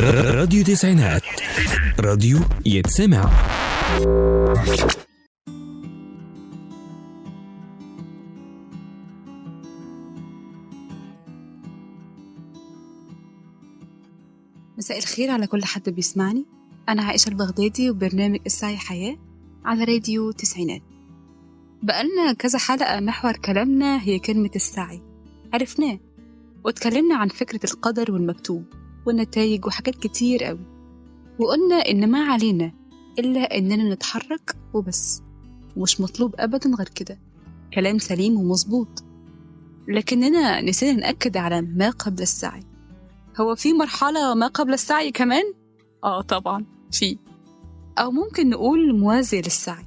راديو تسعينات. راديو يتسمع. مساء الخير على كل حد بيسمعني. أنا عائشة البغدادي وبرنامج السعي حياة على راديو تسعينات. بقالنا كذا حلقة محور كلامنا هي كلمة السعي. عرفناه واتكلمنا عن فكرة القدر والمكتوب. والنتائج وحاجات كتير قوي. وقلنا إن ما علينا إلا إننا نتحرك وبس. ومش مطلوب أبدا غير كده. كلام سليم ومظبوط. لكننا نسينا نأكد على ما قبل السعي. هو في مرحلة ما قبل السعي كمان؟ آه طبعا. في. أو ممكن نقول موازية للسعي.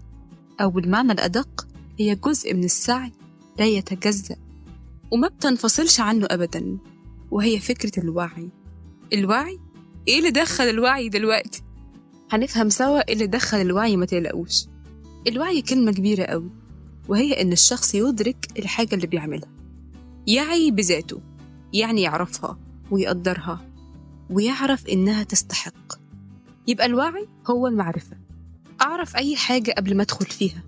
أو بالمعنى الأدق هي جزء من السعي لا يتجزأ. وما بتنفصلش عنه أبدا. وهي فكرة الوعي. الوعي؟ إيه اللي دخل الوعي دلوقتي؟ هنفهم سوا إيه اللي دخل الوعي ما تقلقوش. الوعي كلمة كبيرة أوي وهي إن الشخص يدرك الحاجة اللي بيعملها. يعي بذاته يعني يعرفها ويقدرها ويعرف إنها تستحق. يبقى الوعي هو المعرفة. أعرف أي حاجة قبل ما أدخل فيها.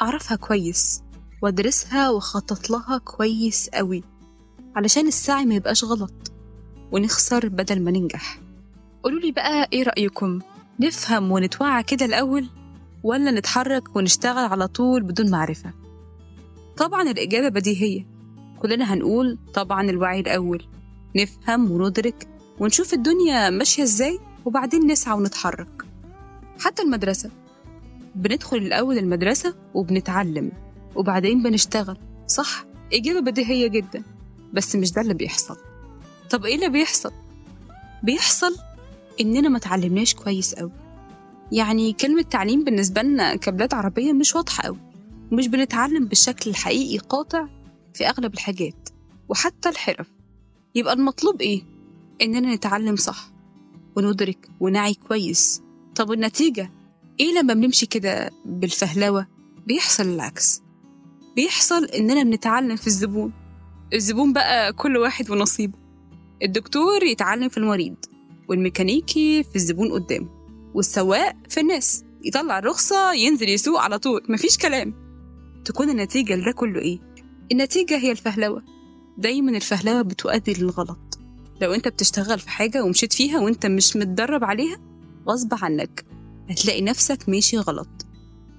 أعرفها كويس وأدرسها وأخطط لها كويس أوي علشان السعي ما يبقاش غلط. ونخسر بدل ما ننجح. قولولي بقى إيه رأيكم؟ نفهم ونتوعى كده الأول ولا نتحرك ونشتغل على طول بدون معرفة؟ طبعا الإجابة بديهية. كلنا هنقول طبعا الوعي الأول. نفهم وندرك ونشوف الدنيا ماشية إزاي وبعدين نسعى ونتحرك. حتى المدرسة. بندخل الأول المدرسة وبنتعلم وبعدين بنشتغل. صح؟ إجابة بديهية جدا. بس مش ده اللي بيحصل. طب إيه اللي بيحصل؟ بيحصل إننا ما تعلمناش كويس أوي. يعني كلمة تعليم بالنسبة لنا كبلاد عربية مش واضحة أوي. ومش بنتعلم بالشكل الحقيقي قاطع في أغلب الحاجات وحتى الحرف. يبقى المطلوب إيه؟ إننا نتعلم صح وندرك ونعي كويس. طب النتيجة إيه لما بنمشي كده بالفهلوة؟ بيحصل العكس. بيحصل إننا بنتعلم في الزبون. الزبون بقى كل واحد ونصيبه. الدكتور يتعلم في المريض والميكانيكي في الزبون قدامه والسواق في الناس يطلع الرخصة ينزل يسوق على طول مفيش كلام. تكون النتيجة لده كله إيه؟ النتيجة هي الفهلوة. دايما الفهلوة بتؤدي للغلط. لو أنت بتشتغل في حاجة ومشيت فيها وأنت مش متدرب عليها غصب عنك هتلاقي نفسك ماشي غلط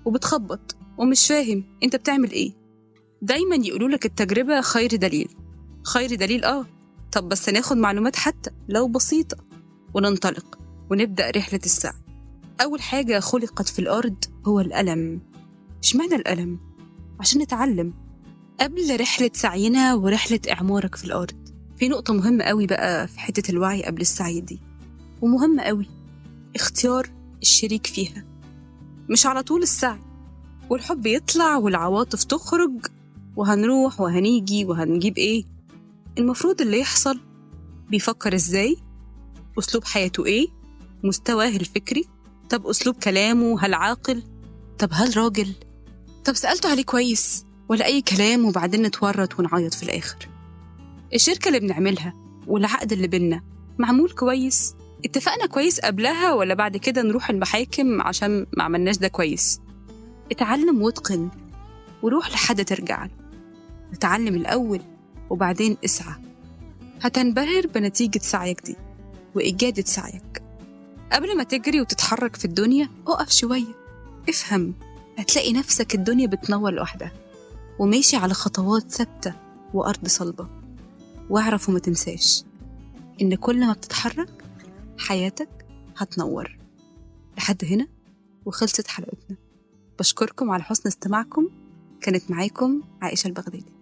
وبتخبط ومش فاهم أنت بتعمل إيه. دايما يقولولك التجربة خير دليل. خير دليل آه طب بس ناخد معلومات حتى لو بسيطة. وننطلق ونبدأ رحلة السعي. أول حاجة خلقت في الأرض هو الألم. إشمعنى الألم؟ عشان نتعلم. قبل رحلة سعينا ورحلة إعمارك في الأرض. في نقطة مهمة قوي بقى في حتة الوعي قبل السعي دي. ومهمة قوي. اختيار الشريك فيها. مش على طول السعي. والحب يطلع والعواطف تخرج. وهنروح وهنيجي وهنجيب إيه؟ المفروض اللي يحصل بيفكر إزاي؟ أسلوب حياته إيه؟ مستواه الفكري؟ طب أسلوب كلامه؟ هل عاقل؟ طب هل راجل؟ طب سألته عليه كويس ولا أي كلام وبعدين نتورط ونعيط في الآخر؟ الشركة اللي بنعملها والعقد اللي بينا معمول كويس؟ اتفقنا كويس قبلها ولا بعد كده نروح المحاكم عشان ما عملناش ده كويس؟ اتعلم واتقن وروح لحد ترجع له. اتعلم الأول وبعدين اسعى. هتنبهر بنتيجة سعيك دي وإجادة سعيك. قبل ما تجري وتتحرك في الدنيا اقف شوية. افهم هتلاقي نفسك الدنيا بتنور لوحدها وماشي على خطوات ثابتة وأرض صلبة. واعرف وما تنساش إن كل ما بتتحرك حياتك هتنور. لحد هنا وخلصت حلقتنا. بشكركم على حسن استماعكم. كانت معاكم عائشة البغدادي.